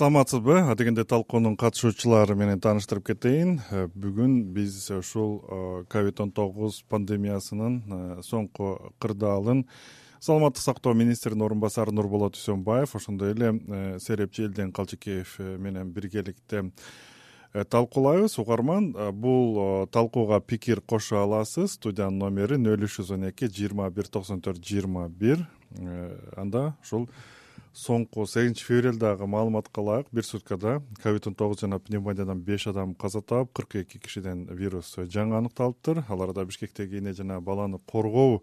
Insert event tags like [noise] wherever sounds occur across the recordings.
саламатсызбы адегенде талкуунун катышуучулары менен тааныштырып кетейин. Э, бүгүн биз ушул э, ковид он тогуз пандемиясынын э, соңку кырдаалын саламаттык сактоо министринин орун басары нурболот үсөнбаев ошондой эле серепчи элден калчыкеев менен биргеликте талкуулайбыз. Угарман бул талкууга пикир кошо аласыз. Студиянын номери нөл үч жүз он эки жыйырма бир токсон төрт жыйырма бир. Анда ушул соңку сегизинчи февралдагы маалыматка ылайык бир суткада ковид он тогуз жана пневмониядан беш адам каза таап кырк эки кишиден вирус жаңы аныкталыптыр. Аларда бишкектеги эне жана баланы коргоо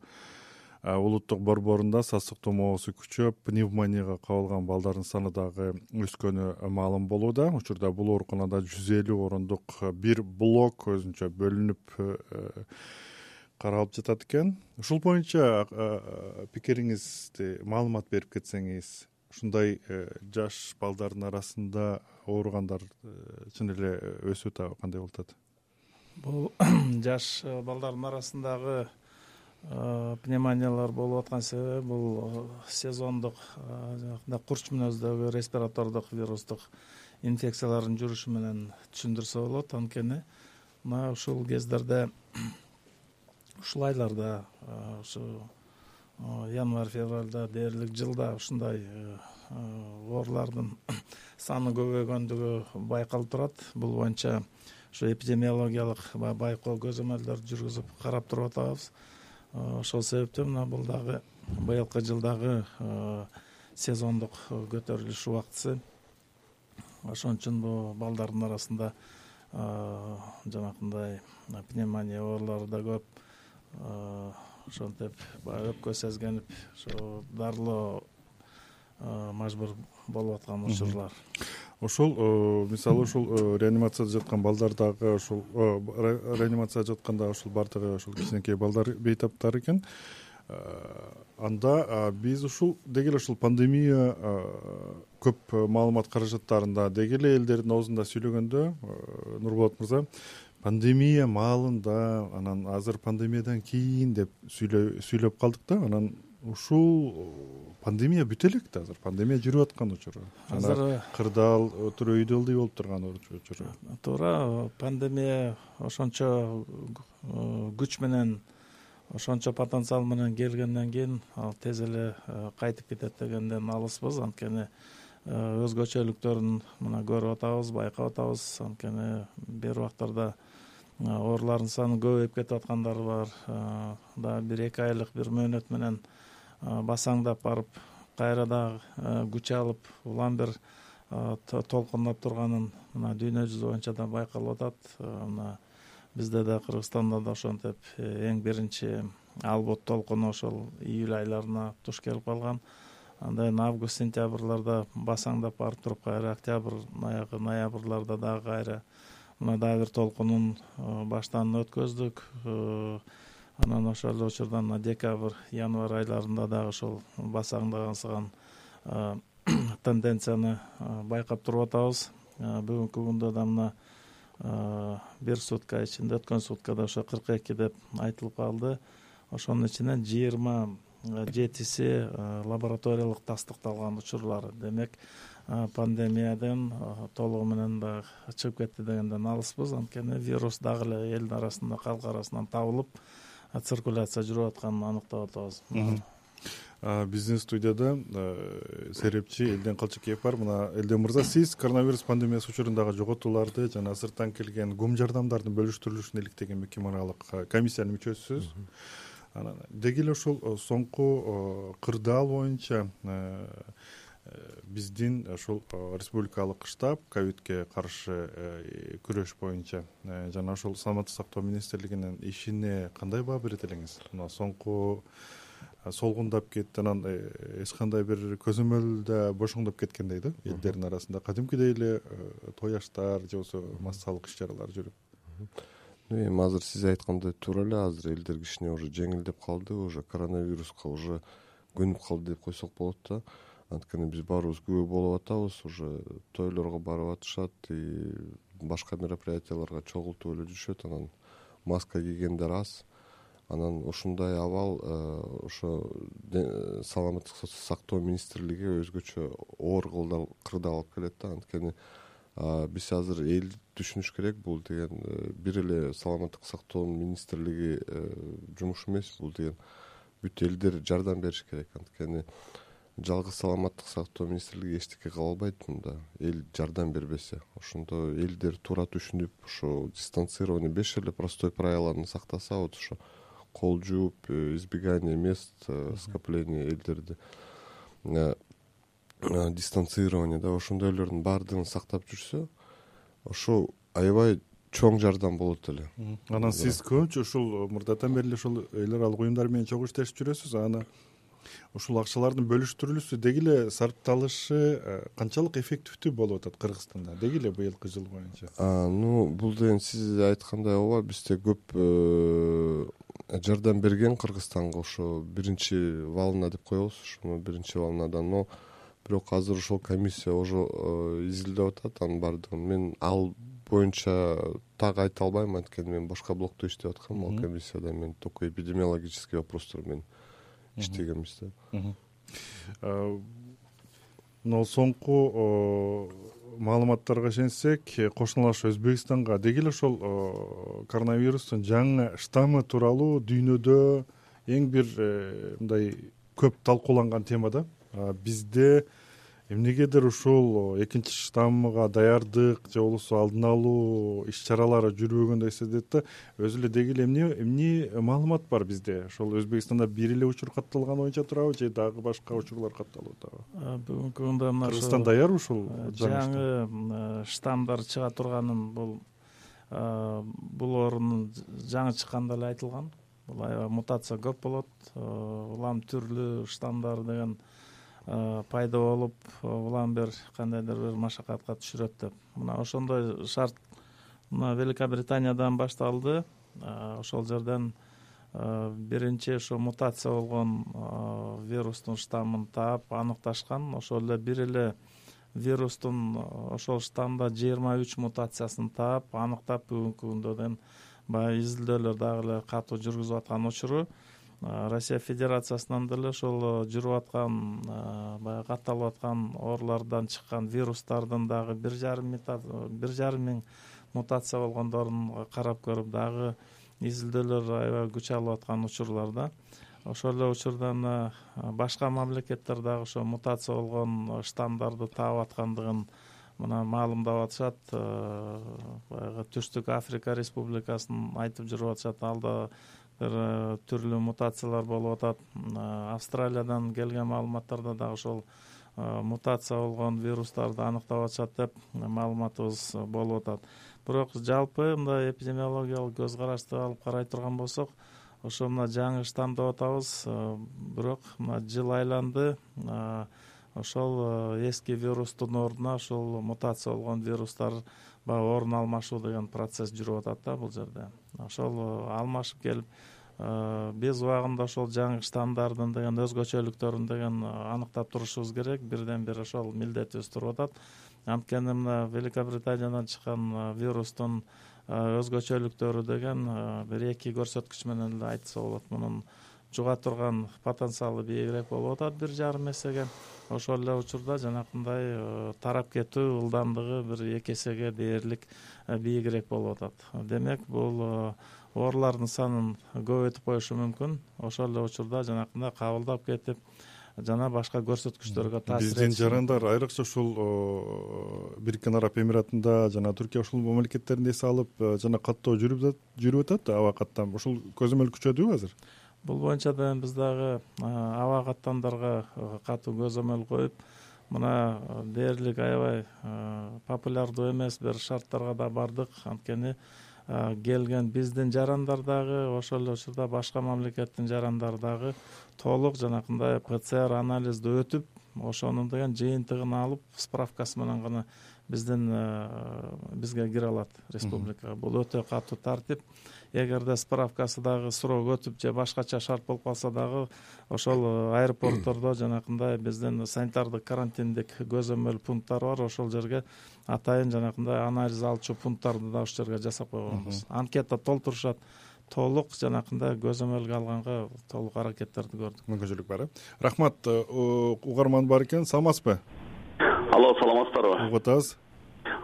улуттук борборунда сасык тумоосу күчөп пневмонияга кабылган балдардын саны дагы өскөнү маалым болууда. Учурда бул ооруканада жүз элүү орундук бир блок өзүнчө бөлүнүп э, каралып жатат экен. Ушул боюнча пикириңизди маалымат берип кетсеңиз ушундай э, жаш балдардын арасында ооругандар э, чын эле өсүп атабы кандай болуп атат? Бул [clears throat] жаш э, балдардын арасындагы пневмониялар болуп аткан себеби бул сезондук жанагындай курч мүнөздөгү респиратордук вирустук инфекциялардын жүрүшү менен түшүндүрсө болот. Анткени мына ушул кездерде [clears throat] ушул айларда ушу январь февралда дээрлик жылда ушундай э, оорулардын [coughs] саны көбөйгөндүгү байкалып турат. Бул боюнча ушу эпидемиологиялык баягы байкоо көзөмөлдөрдү жүргүзүп карап туруп атабыз. Ошол себептен мына бул дагы быйылкы жылдагы сезондук көтөрүлүш убактысы. Ошон үчүн бул балдардын арасында жанагындай пневмония оорулары да көп ошентип баягы өпкө сезгенип ошо дарылоо мажбур болуп аткан учурлар. Ошол мисалы ушул реанимацияда жаткан балдар дагы ушул реанимацияда жатканда ушул баардыгы ушул кичинекей балдар бейтаптар экен. Анда биз ушул деги эле ушул пандемия көп маалымат каражаттарында деги эле элдердин оозунда сүйлөгөндө нурболот мырза пандемия маалында анан азыр пандемиядан кийин деп сүйлөп калдык да анан ушул пандемия бүтө элек да азыр. Пандемия жүрүп аткан учуру. Азыр кырдаал туруп үйдө ылдый болуп турган учуру. Туура пандемия ошончо э, күч менен ошончо потенциал менен келгенден кийин ал тез эле э, кайтып кетет дегенден алыспыз. Анткени э, өзгөчөлүктөрүн мына көрүп атабыз байкап атабыз. Анткени бир убактарда оорулардын саны көбөйүп кетип аткандары бар. Дагы бир эки айлык бир мөөнөт менен басаңдап барып кайра дагы күч алып улам бир толкундап турганын мына дүйнө жүзү боюнча да байкалып атат. Мына бизде да кыргызстанда да ошентип э, эң биринчи албут толкуну ошол июль айларына туш келип калган андан август сентябрларда басаңдап барып туруп кайра октябрь аягы ноябрларда дагы кайра. Мына дагы бир толкунун э, баштан өткөздүк. Э, анан ошол эле учурда мына декабрь январь айларында дагы ошол басаңдагансыган э, [clears throat] тенденцияны байкап туруп атабыз. Бүгүнкү күндө да мына бир сутка ичинде өткөн суткада ошо кырк эки деп айтылып калды. Ошонун ичинен жыйырма жетиси лабораториялык тастыкталган учурлар. Демек пандемиядан толугу менен дагы чыгып кетти дегенден алыспыз. Анткени вирус дагы эле элдин арасында калк арасынан табылып циркуляция жүрүп атканын аныктап атабыз. Биздин студияда серепчи элден калчыкеев бар. Мына элден мырза сиз коронавирус пандемиясы учурундагы жоготууларды жана сырттан келген гум жардамдардын бөлүштүрүлүшүн иликтеген мекемеаралык комиссиянын мүчөсүсүз анан деги эле ушул соңку кырдаал боюнча Э, биздин э, республикалык штаб ковидке каршы э, күрөш боюнча жана ушул саламаттык сактоо министрлигинин ишине кандай баа берет элеңиз? Мына соңку солгундап кетти анан эч кандай бир көзөмөл да бошоңдоп кеткендей да элдердин арасында. Кадимкидей эле той аштар же болбосо массалык иш чаралар жүрүп эми азыр сиз айткандай туура эле азыр элдер кичине уже жеңилдеп калды уже коронавируска уже көнүп калды деп койсок болот да. Анткени биз баарыбыз күбө болуп атабыз уже тойлорго барып атышат и башка мероприятияларга чогултуп эле жүрүшөт. Анан маска кийгендер аз. Анан ушундай абал ошо саламаттык сактоо министрлиги өзгөчө оор кырдаал алып келет да. Анткени биз азыр эл түшүнүш керек. Бул деген э, бир эле саламаттык сактоо министрлиги э, жумушу эмес. Бул деген бүт элдер жардам бериш керек. Анткени жалгыз саламаттык сактоо министрлиги эчтеке кыла албайт мында. Эл жардам бербесе. Ошондо элдер туура түшүнүп ошо дистанцирование беш эле простой правиланы сактаса вот ошо кол жууп э, избегание мест скопления элдерди дистанцирование да ошондойлордун баардыгын сактап жүрсө ошол аябай чоң жардам болот эле. Анан сиз көбүнчө ушул мурдатан бери эле ушул эл аралык уюмдар менен чогуу иштешип жүрөсүз аны ушул акчалардын бөлүштүрүлүшү деги эле сарпталышы э, канчалык эффективдүү болуп атат кыргызстанда деги эле быйылкы жыл боюнча? Ну бул деген сиз айткандай ооба бизде көп э, жардам берген кыргызстанга ошо биринчи волна деп коебуз ушуну биринчи волнадан но бирок азыр ошол комиссия уже э, изилдеп атат анын баардыгын. Мен ал боюнча так айта албайм анткени мен башка блокто иштеп аткам ал комиссияда мен только эпидемиологический вопростор менен иштегенбиз да э, мына соңку маалыматтарга ишенсек кошуналаш өзбекстанга. Деги эле ошол коронавирустун жаңы штаммы тууралуу дүйнөдө эң бир э, мындай көп талкууланган тема да. Бизде эмнегедир ушул экинчи штаммга даярдык же болбосо алдын алуу иш чаралары жүрбөгөндөй сезилет да. Өзү эле деги эле эмне эмне маалымат бар бизде? Ошол өзбекстанда бир эле учур катталганы боюнча турабы же дагы башка учурлар катталып атабы бүгүнкү күндө мына кыргызстан даярбы ушул жаңы штаммдар чыга турганын бул бул оорунун жаңы чыкканда эле айтылган бул аябай мутация көп болот. Улам түрлүү штаммдар деген Э, пайда болуп э, улам бир кандайдыр бир машакатка түшүрөт деп. Мына ошондой шарт мына великобританиядан башталды. Э, ошол жерден биринчи ошо мутация болгон вирустун штаммын таап аныкташкан. Ошол эле бир эле вирустун ошол штаммда жыйырма үч мутациясын таап аныктап бүгүнкү күндө баягы изилдөөлөр дагы эле катуу жүргүзүп аткан учуру россия федерациясынан деле ошол жүрүп аткан баягы катталып аткан оорулардан чыккан вирустардын дагы бир жарым бир жарым миң мутация болгондорун карап көрүп дагы изилдөөлөр аябай күч алып аткан учурлар да. Ошол эле учурда мына башка мамлекеттер дагы ошо мутация болгон штаммдарды таап аткандыгын мына маалымдап атышат баягы түштүк африка республикасын айтып жүрүп атышат. Алда э, түрлүү мутациялар болуп атат. Австралиядан келген маалыматтарда дагы ошол э, мутация болгон вирустарды аныктап атышат деп маалыматыбыз болуп атат. Бирок жалпы мындай эпидемиологиялык көз карашты алып карай турган болсок ошо мына жаңы штамм деп атабыз. Э, бирок мына жыл айланды ошол эски вирустун ордуна ушул мутация болгон вирустар баягы орун алмашуу деген процесс жүрүп атат да бул жерде. Ошол э, алмашып келип э, биз убагында ошол жаңы штаммдардын деген өзгөчөлүктөрүн деген э, аныктап турушубуз керек. Бирден бир ошол милдетибиз туруп атат. Анткени мына великобританиядан чыккан вирустун өзгөчөлүктөрү деген бир эки көрсөткүч менен эле айтса болот. Мунун жуга турган потенциалы бийигирээк болуп атат бир жарым эсеге. Ошол эле учурда жанакындай э, тарап кетүү ылдамдыгы бир эки эсеге дээрлик э, бийигирээк болуп атат. Демек бул э, оорулардын санын көбөйтүп коюшу мүмкүн. Ошол эле учурда жанакындай кабылдап кетип жана башка көрсөткүчтөргө таасир биздин жарандар айрыкча ушул бириккен араб эмиратында жана түркия ушул мамлекеттеринде эс алып жана каттоо жүрүп атат. Аба каттам ушул көзөмөл күчөдүбү азыр бул боюнча да биз дагы аба каттамдарга катуу көзөмөл коюп мына дээрлик аябай популярдуу эмес бир шарттарга да бардык. Анткени келген биздин жарандар дагы ошол эле учурда башка мамлекеттин жарандары дагы толук жанакындай пцр анализди өтүп ошонун деген жыйынтыгын алып справкасы менен гана биздин бизге кире алат республикага. Бул өтө катуу тартип эгерде справкасы дагы срок өтүп же башкача шарт болуп калса дагы ошол э, аэропорттордо жанакындай биздин санитардык карантиндик көзөмөл пункттар бар. Ошол жерге атайын жанакындай анализ алчу пункттарды да ушул жерге жасап койгонбуз. Анкета толтурушат толук жанакындай көзөмөлгө алганга толук аракеттерди көрдүк. Мүмкүнчүлүк бар э. Рахмат угарман бар экен саламатсызбы? Алло саламатсыздарбы? Угуп атабыз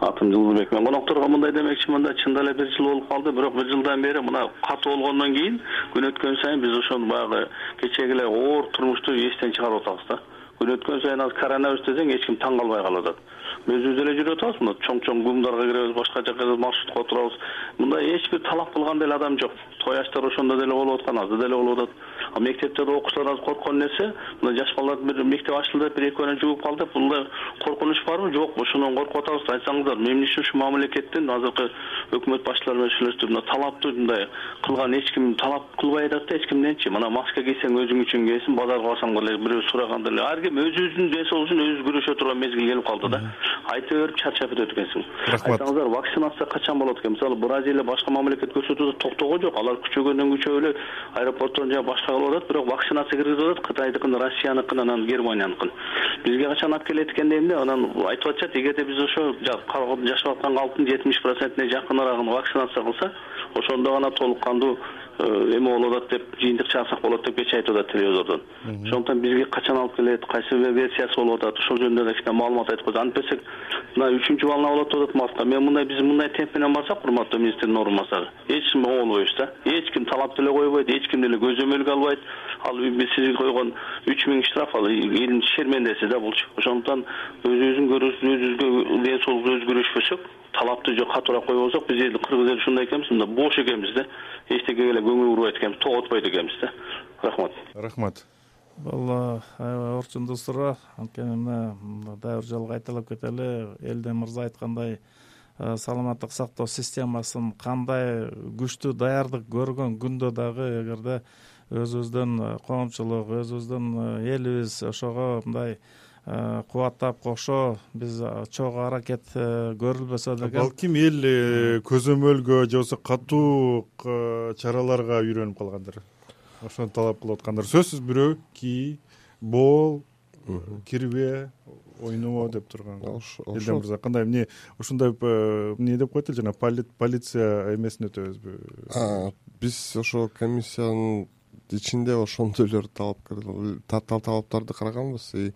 атым жылдызбек мен конокторго мындай демекчимин да чындап эле бир жыл болуп калды. Бирок бир жылдан бери мына катуу болгондон кийин күн өткөн сайын биз ошону баягы кечеги эле оор турмушту эстен чыгарып атабыз да. Күн өткөн сайын азыр коронавирус десең эч ким таң калбай калып атат өзүбүз деле жүрүп атабыз мына чоң чоң гумдарга киребиз башка жака маршрутка отурабыз мындай эч бир талап кылган деле адам жок. Той аштар ошондо деле болуп аткан азыр деле болуп атат. Мектептерде окуучулар азыр корккон нерсе мына жаш балдар бир мектеп ачылды бир экөө күнө жугуп калды деп мындай коркунуч барбы жокпу ошондон коркуп атабыз. Айтсаңыздар эмне үчүн ушу мамлекеттин азыркы өкмөт башчылары менен сүйлөштүк мына талапты мындай кылган эч ким талап кылбай атат да эч кимденчи мына маска кийсең өзүң үчүн кийесиң базарга барсаң деле бирөө сураганда эле ар ким өзүбүздүн ден соолугубуз үчүн өзүбүз күрөшө турган мезгил келип калды да айта берип чарчап кетет экенсиң. Рахмат. Айтсаңыздар вакцинация качан болот экен? Мисалы бразилия башка мамлекет көрсөтүп атат токтогон жок. Алар күчөгөндөн күчөп эле аэропорттон жана башка кылып атат бирок вакцинация киргизип атат. Кытайдыкын россияныкын анан германияныкын. Бизге качан алып келет экен дейм да? Анан айтып атышат эгерде биз ошо жашап аткан калктын жетимиш процентине жакыныраагын вакцинация кылсак ошондо гана толук кандуу эме болуп атат деп жыйынтык чыгарсак болот деп кечээ айтып атат телевизордон ошондуктан бизге качан алып келет кайсы версиясы болуп атат ошол жөнүндө да кичине маалымат айтып койсо. Антпесек мына үчүнчү волна болот деп атат мартка мен мындай биз мындай темп менен барсак урматтуу министрдин орун басары. Эч оңой болбойбуз да. Эч ким талап деле койбойт эч ким деле көзөмөлгө албайт ал сизге койгон үч миң штраф ал элдин шермендеси да булчу. Ошондуктан өзүбүздүн өзүбүзгө ден соолугубузду өзү талапты катуураак койбосок биз эл кыргыз эли ушундай экенбиз мындай бош экенбиз да. Эчтекеге эле көңүл бурбайт экенбиз тоготпойт экенбиз да. Рахмат. Рахмат. Бул аябай орчундуу суроо анткени мына дагы бир жолу кайталап кетели элден мырза айткандай саламаттык сактоо системасын кандай күчтүү даярдык көргөн күндө дагы эгерде өзүбүздүн коомчулук өзүбүздүн элибиз ошого мындай Э, кубаттап кошо биз чогуу аракет э, көрүлбөсө деген. балким эл э, көзөмөлгө же болбосо катуу чараларга үйрөнүп калгандыр ошону талап кылып аткандар. Сөзсүз бирөө кий бол кирбе ойномо деп турган элден мырза кандай эмне ушундай эмне деп коет эле жана полиция эмесин өтөбүзбү биз ошо комиссиянын ичинде ошондой эле талаптарды караганбыз. И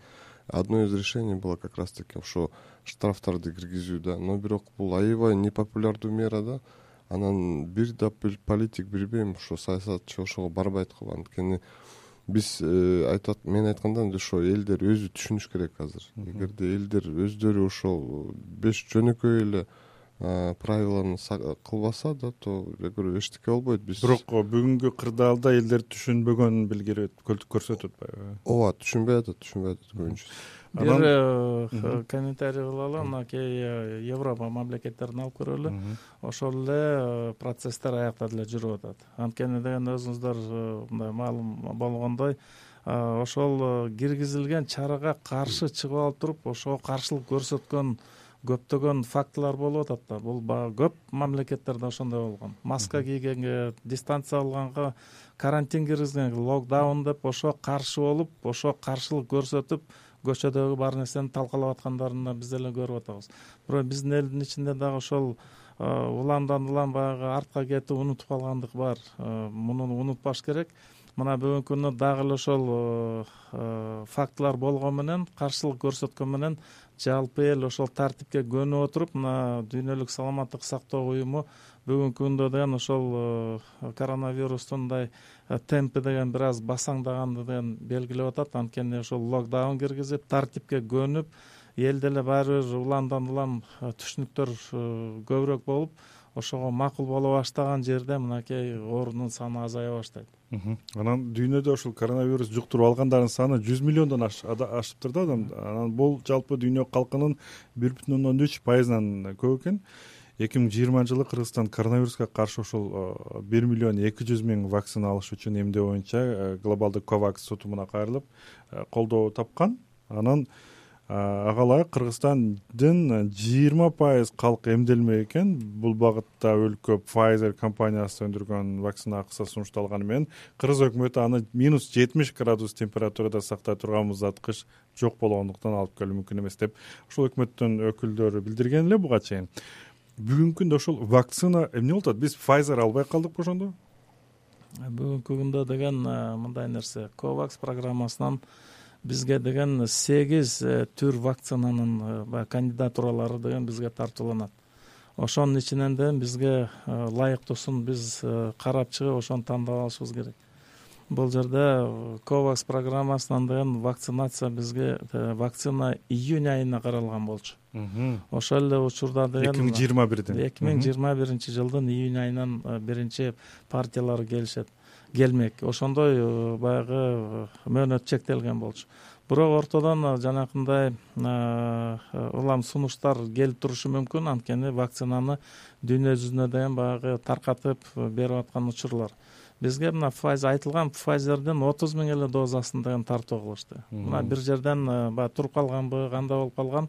одно из решений было как раз таки ошо штрафтарды киргизүү да. Но бирок бул аябай непопулярдуу мера да. Анан бир да политик билбейм ошо саясатчы ошого барбайт го анткени биз э, айтып мен айтканда ошо элдер өзү түшүнүш керек азыр. Эгерде элдер өздөрү ошол беш жөнөкөй эле правиланы кылбаса да то я говорю эчтеке болбойт. Биз бирок бүгүнкү кырдаалда элдер түшүнбөгөнүн билгирип көрсөтүп атпайбы ооба түшүнбөй атат түшүнбөй атат көбүнчөсү бир э, комментарий кылалы мына кээ э, европа мамлекеттерин алып көрөлү. Ошол эле э, процесстер аякта деле жүрүп атат. Анткени деген өзүңүздөр мындай маалым болгондой ошол киргизилген чарага каршы чыгып алып туруп ошого каршылык көрсөткөн көптөгөн фактылар болуп атат да. Бул баягы көп мамлекеттерде ошондой болгон. Маска кийгенге дистанция алганга карантин киргизгенге локдаун деп ошого каршы болуп ошого каршылык көрсөтүп көчөдөгү бар нерсени талкалап аткандарын биз деле көрүп атабыз. Бирок биздин элдин ичинде дагы ошол уландан улам баягы артка кетип унутуп калгандык бар. Муну унутпаш керек. Мына бүгүнкү күндө дагы эле ошол фактылар болгону менен каршылык көрсөткөн менен жалпы эл ошол тартипке көнүп отуруп мына дүйнөлүк саламаттык сактоо уюму бүгүнкү күндө деген ошол э, коронавирустун мындай э, темпи деген бир аз басаңдаганды деген белгилеп атат. Анткени ошол локдаун киргизип тартипке көнүп эл деле баары бир уландан улам э, түшүнүктөр көбүрөөк болуп ошого макул боло баштаган жерде мынакей оорунун саны азая баштайт. Анан дүйнөдө ушул коронавирус жуктуруп алгандардын саны жүз миллиондон ашыптыр да адам. Анан бул жалпы дүйнө калкынын бир бүтүн ондон үч пайызынан көп экен. Эки миң жыйырманчы жылы кыргызстан коронавируска каршы ушул бир миллион эки жүз миң вакцина алыш үчүн эмдөө боюнча э, глобалдык ковакс сотумуна кайрылып э, колдоо тапкан. Анан ага ылайык кыргызстандын жыйырма пайыз калк эмделмек экен. Бул багытта өлкө файзер компаниясы өндүргөн вакцина акысы сунушталганы менен кыргыз өкмөтү аны минус жетимиш градус температурада сактай турган муздаткыч жок болгондуктан алып келүү мүмкүн эмес деп ушул өкмөттүн өкүлдөрү билдирген эле буга чейин. Бүгүнкү күндө ошол вакцина эмне болуп атат биз файзер албай калдыкпы ошондо бүгүнкү күндө деген мындай нерсе. Ковакс программасынан бизге деген сегиз түр вакцинанын баягы кандидатуралары деген бизге тартууланат. Ошонун ичинен ден бизге ылайыктуусун биз карап чыгып ошону тандап алышыбыз керек. Бул жерде ковакс программасынан деген вакцинация бизге вакцина июнь айына каралган болчу. Ошол эле учурда деген эки миң жыйырма бирдин эки миң жыйырма биринчи жылдын июнь айынан биринчи партиялары келишет келмек. Ошондой э, баягы э, мөөнөт чектелген болчу. Бирок ортодон э, жанакындай улам сунуштар келип турушу мүмкүн. Анткени вакцинаны дүйнө жүзүнө деген баягы таркатып берип аткан учурлар. Бизге мына айтылган файзердин отуз миң эле дозасын деген тартуу кылышты. Мына бир жерден баягы туруп калганбы кандай болуп калган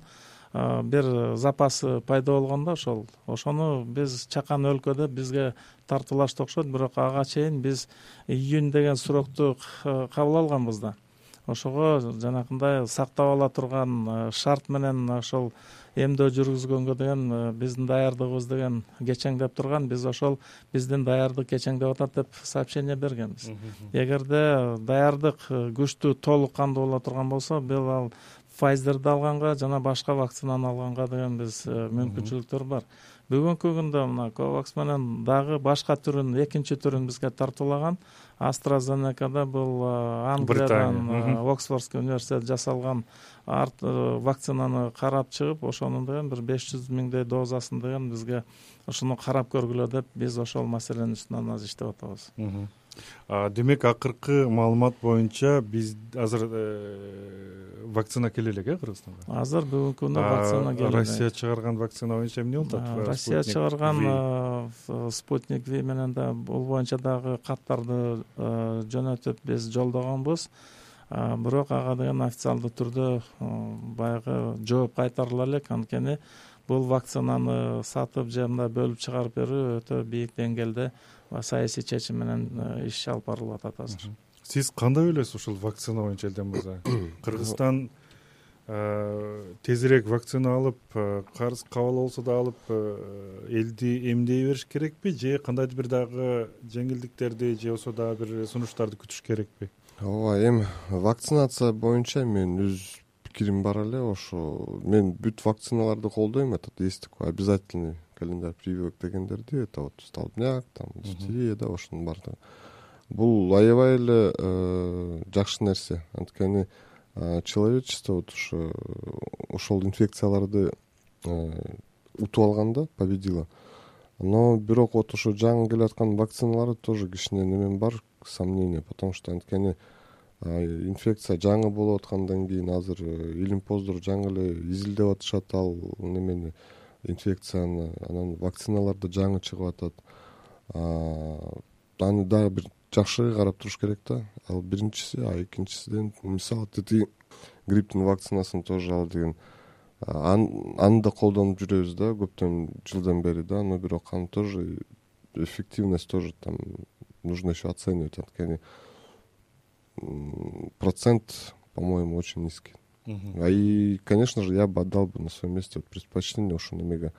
бир запасы пайда болгон да ошол. Ошону биз чакан өлкөдө бизге тартуулашты окшойт бирок ага чейин биз июнь деген срокту кабыл алганбыз да. Ошого жанакындай сактап ала турган шарт менен ошол эмдөө жүргүзгөнгө деген биздин даярдыгыбыз деген кечеңдеп турган биз ошол биздин даярдык кечеңдеп атат деп сообщение бергенбиз. Эгерде даярдык күчтүү толук кандуу боло турган болсо бул ал файзерди алганга жана башка вакцинаны алганга деген биз э, мүмкүнчүлүктөр бар. Бүгүнкү күндө мына ковакс менен дагы башка түрүн экинчи түрүн бизге тартуулаган. Астразенекада бул э, англиядан э, оксфордский университет жасалган вакцинаны карап чыгып ошонун деген бир беш жүз миңдей дозасын деген бизге ушуну карап көргүлө деп биз ошол маселенин үстүнөн азыр иштеп атабыз демек акыркы маалымат боюнча биз азыр э, вакцина келе элек э кыргызстанга? Азыр бүгүнкү күндө вакцина келе элек россия чыгарган вакцина боюнча эмне болуп атат? Россия чыгарган спутник ви менен да бул боюнча дагы каттарды жөнөтүп биз жолдогонбуз. Бирок ага деген официалдуу түрдө баягы жооп кайтарыла элек. Анткени бул вакцинаны сатып же мындай бөлүп чыгарып берүү өтө бийик деңгээлде саясий чечим менен э, иш алып барылып атат азыр сиз кандай ойлойсуз ушул вакцина боюнча элден мырза? [coughs] Кыргызстан э, тезирээк вакцина алып э, карыз кабыл болсо да алып элди эмдей бериш керекпи же кандайдыр бир дагы жеңилдиктерди же болбосо дагы бир сунуштарды күтүш керекпи? Ооба эми вакцинация боюнча менин өз пикирим бар эле ошо мен бүт вакциналарды колдойм этот есть такой обязательный календарь прививок дегендерди это вот столбняк там дифтерия да ошонун баардыгы. Бул аябай эле э, жакшы нерсе. Анткени э, человечество вот ушу ошол инфекцияларды э, утуп алган да победило. Но бирок вот ошо жаңы келаткан вакциналары тоже кичине немем бар сомнение потому что анткени инфекция жаңы болуп аткандан кийин азыр илимпоздор жаңы эле изилдеп атышат ал немени инфекцияны анан вакциналар да жаңы чыгып атат. Аны дагы бир жакшы карап туруш керек да. Ал биринчиси а экинчисиден мисалы тетиги грипптин вакцинасын тоже ал деген аны да колдонуп жүрөбүз да көптөн жылдан бери да. Но бирок аны тоже эффективность тоже там нужно еще оценивать. Анткени процент по моему очень низкий. И конечно же я бы отдал бы на своем месте предпочтение ушул немеге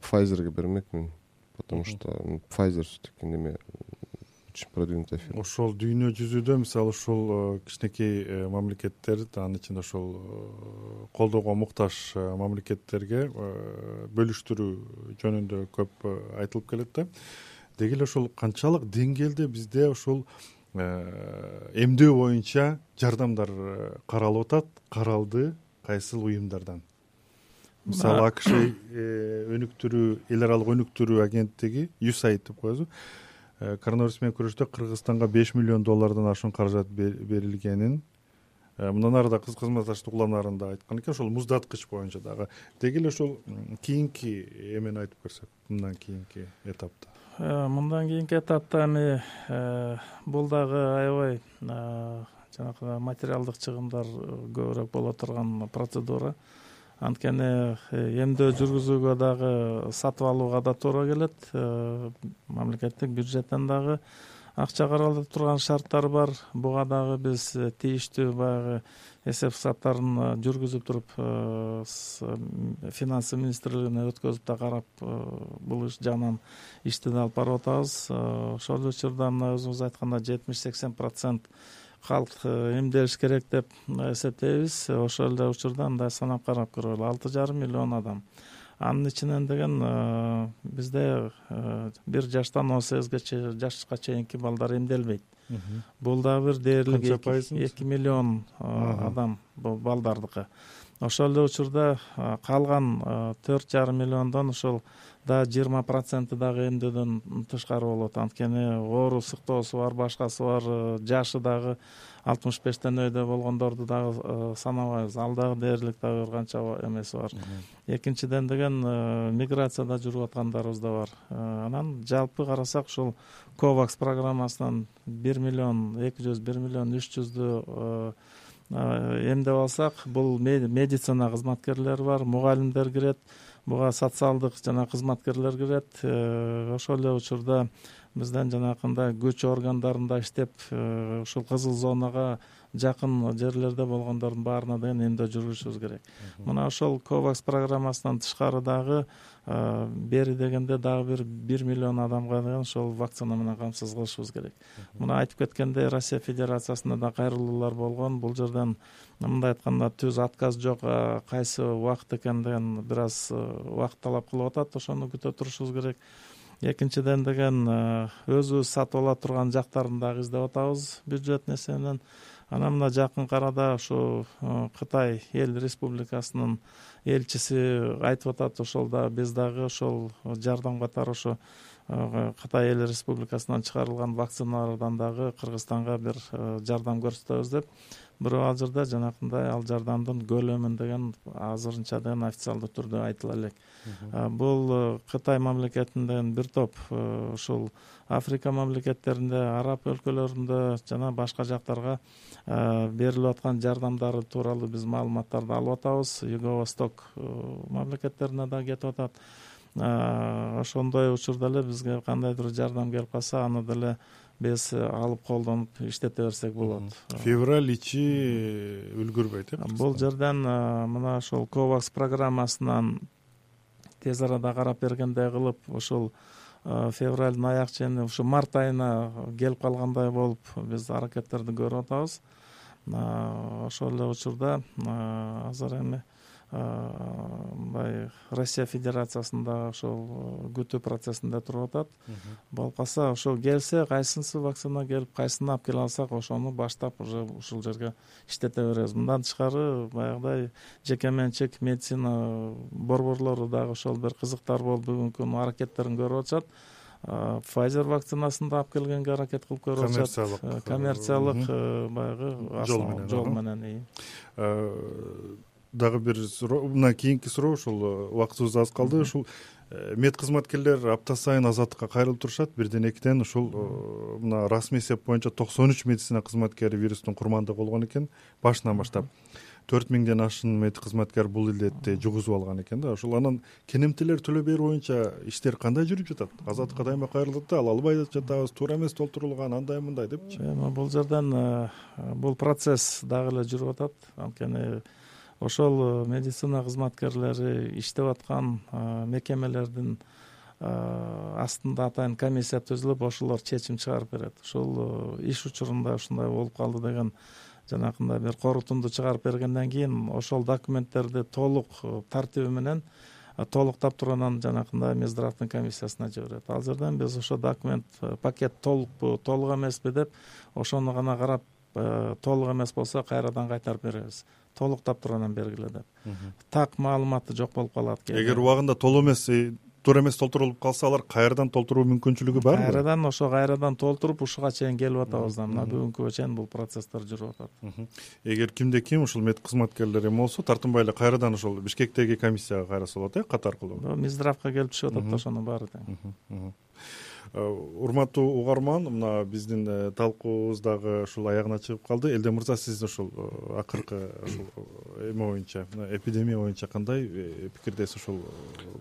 пфайзерге бермекмин потому что пфайзер все таки неме очень продвинутая фирма ошол дүйнө жүзүдө мисалы ушул э, кичинекей э, мамлекеттер анын ичинде ошол э, колдоого муктаж мамлекеттерге бөлүштүрүү жөнүндө көп айтылып келет да. Деги эле ушул канчалык деңгээлде бизде ушул Э, эмдөө боюнча жардамдар э, каралып атат каралды кайсыл уюмдардан? Мисалы акш э, өнүктүрүү эл аралык өнүктүрүү агенттиги юсаид деп коебузбу коронавирус менен күрөштө кыргызстанга беш миллион доллардан ашуун каражат берилгенин мындан ары да кызык кызматташтык уламдарында айткан экен ошол муздаткыч боюнча дагы. Деги эле ушул кийинки эмени айтып берсек мындан кийинки этапта. Э, мындан кийинки этапта эми э, бул дагы аябай э, жанагы материалдык чыгымдар көбүрөөк боло турган процедура. Анткени эмдөө жүргүзүүгө дагы сатып алууга да туура келет. Мамлекеттик бюджеттен дагы акча каралып турган шарттар бар. Буга дагы биз тийиштүү баягы эсеп сапаттарын жүргүзүп туруп финансы министрлигине өткөзүп да карап бул иш жагынан ишти да алып барып атабыз. Ошол учурда мына өзүңүз айткандай жетимиш сексен процент калк эмделиш керек деп эсептейбиз. Ошол эле учурда мындай санап карап көрөлү алты жарым миллион адам анын ичинен деген бизде бир жаштан он сегизге жашка чейинки балдар эмделбейт. Бул дагы бир дээрлик канча пайыз эки миллион адам бул балдардыкы. Ошол эле учурда калган төрт жарым миллиондон ушул дагы жыйырма проценти дагы эмдөөдөн тышкары болот. Анткени оору сыктоосу бар башкасы бар жашы дагы алтымыш бештен өйдө болгондорду дагы э, санабайбыз ал дагы дээрлик дагы бир канча эмеси бар. Экинчиден деген э, миграцияда жүрүп аткандарыбыз да бар. Э, анан жалпы карасак ушул ковакс программасынан бир миллион эки жүз бир миллион үч жүздү эмдеп алсак бул медицина кызматкерлери бар мугалимдер кирет буга социалдык жана кызматкерлер кирет. Ошол эле учурда бизден жанакындай күч органдарында иштеп э, ушул кызыл зонага жакын жерлерде болгондордун баарына деген эмдөө жүргүзүшүбүз керек. Мына ошол ковакс программасынан тышкары дагы бери дегенде дагы бир бир миллион адамга деген ошол вакцина менен камсыз кылышыбыз керек. Мына айтып кеткендей россия федерациясында да кайрылуулар болгон. Бул жерден мындай айтканда түз отказ жок кайсы убакыт экени деген бир аз убакыт талап кылып атат. Ошону күтө турушубуз керек. Экинчиден деген өзүбүз сатып ала турган жактарын дагы издеп атабыз бюджеттин эсебинен анан мына жакынкы арада ушу э, кытай эл республикасынын элчиси айтып атат ошол да биз дагы ошол жардам катары ошо э, кытай эл республикасынан чыгарылган вакциналардан дагы кыргызстанга бир жардам көрсөтөбүз деп бирок жерде жанакындай ал жардамдын көлөмүн деген азырынча деген официалдуу түрдө айтыла элек. Бул э, кытай мамлекетинен бир топ э, ушул африка мамлекеттеринде араб өлкөлөрүндө жана башка жактарга э, берилип аткан жардамдары тууралуу биз маалыматтарды алып атабыз. Юго восток мамлекеттерине дагы кетип атат. Ошондой учурда эле бизге кандайдыр жардам келип калса аны деле биз алып колдонуп иштете берсек болот. Февраль ичи үлгүрбөйт э бул жерден мына ошол ковакс программасынан тез арада карап бергендей кылып ушул февралдын аяк чени ушу март айына келип калгандай болуп биз аракеттерди көрүп атабыз. Ошол эле учурда азыр эми мындай россия федерациясында ошол э, күтүү процессинде туруп атат. Болуп калса ошол келсе кайсынысы вакцина келип кайсысын алып келе алсак ошону баштап уже ушул жерге иштете беребиз. Мындан тышкары баягыдай жеке менчик медицина борборлору дагы ошол бир кызыктар болуп бүгүнкү күнү аракеттерин көрүп атышат. Файзер вакцинасын да алып келгенге аракет кылып көрүп атышат. Коммерциялык коммерциялык э, баягы жол менен жол менен дагы бир суроо мына кийинки суроо ушул э, убактыбыз аз калды. Ушул э, мед кызматкерлер апта сайын азаттыкка кайрылып турушат. Бирден экиден ушул э, мына расмий эсеп боюнча токсон үч медицина кызматкери вирустун курмандыгы болгон экен. Башынан баштап төрт миңден ашуун мед кызматкер бул илдетти жугузуп алган экен да. Ошол анан кенемтелер төлөп берүү боюнча иштер кандай жүрүп жатат? Азаттыкка дайыма кайрылып да ала албай жатабыз туура эмес толтурулган андай мындай депчи эми бул жерден бул процесс дагы эле жүрүп атат. Анткени ошол э, медицина кызматкерлери иштеп аткан э, мекемелердин э, астында атайын комиссия түзүлүп ошолор чечим чыгарып берет. Ушул иш учурунда ушундай болуп калды деген жанакындай бир корутунду чыгарып бергенден кийин ошол документтерди толук тартиби менен толуктап туруп анан жанакындай минздравдын комиссиясына жиберет. Ал жерден биз ошо документ пакет толукпу толук эмеспи деп ошону гана карап толук эмес болсо кайрадан кайтарып беребиз толуктап туруп бергиле деп. Так маалыматы жок болуп калат кээ эгер убагында толук эмес э, туура эмес толтурулуп калса алар кайрадан толтуруу мүмкүнчүлүгү барбы кайрадан ошо кайрадан толтуруп ушуга чейин келип атабыз да. Мына бүгүнкүгө чейин бул процесстер жүрүп атат. Эгер кимде ким ушул мед кызматкерлери эме болсо тартынбай эле кайрадан ошол бишкектеги комиссияга кайрылса болот э кат аркылуу. Минздравка келип түшүп атат да ошонун баары тең урматтуу угарман мына биздин талкуубуз дагы ушул аягына чыгып калды. Элден мырза сиз ушул акыркы ушул эме боюнча эпидемия боюнча кандай пикирдесиз ушул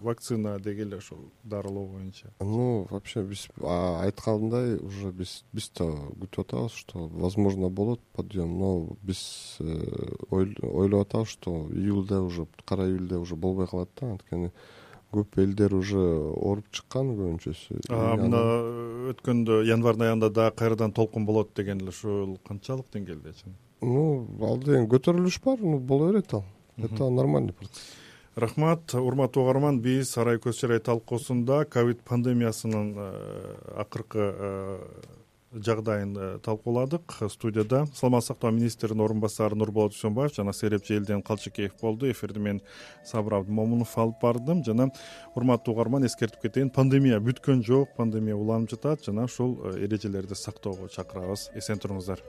вакцина деги эле ушул дарылоо боюнча? Ну вообще биз айткандай уже биз биз да күтүп атабыз что возможно болот подъем но биз ойлоп атабыз что июльда уже кара июльде уже болбой калат да. Анткени көп элдер уже ооруп чыккан көбүнчөсү. Мына өткөндө январдын аягында дагы кайрадан толкун болот деген эле ушул канчалык деңгээлде чын? Ну ал деген көтөрүлүш бар ну боло берет ал. Это нормальный процесс. Рахмат урматтуу угарман биз арай көз чырай талкуусунда ковид пандемиясынын акыркы жагдайын э, талкууладык. Студияда саламаттык сактоо министринин орун басары нурболот дүйсөнбаев жана серепчи элден калчыкеев болду. Эфирди мен сабыр абдымомунов алып бардым. Жана урматтуу угарман эскертип кетейин пандемия бүткөн жок пандемия уланып жатат. Жана ушул э, эрежелерди сактоого чакырабыз. Эсен туруңуздар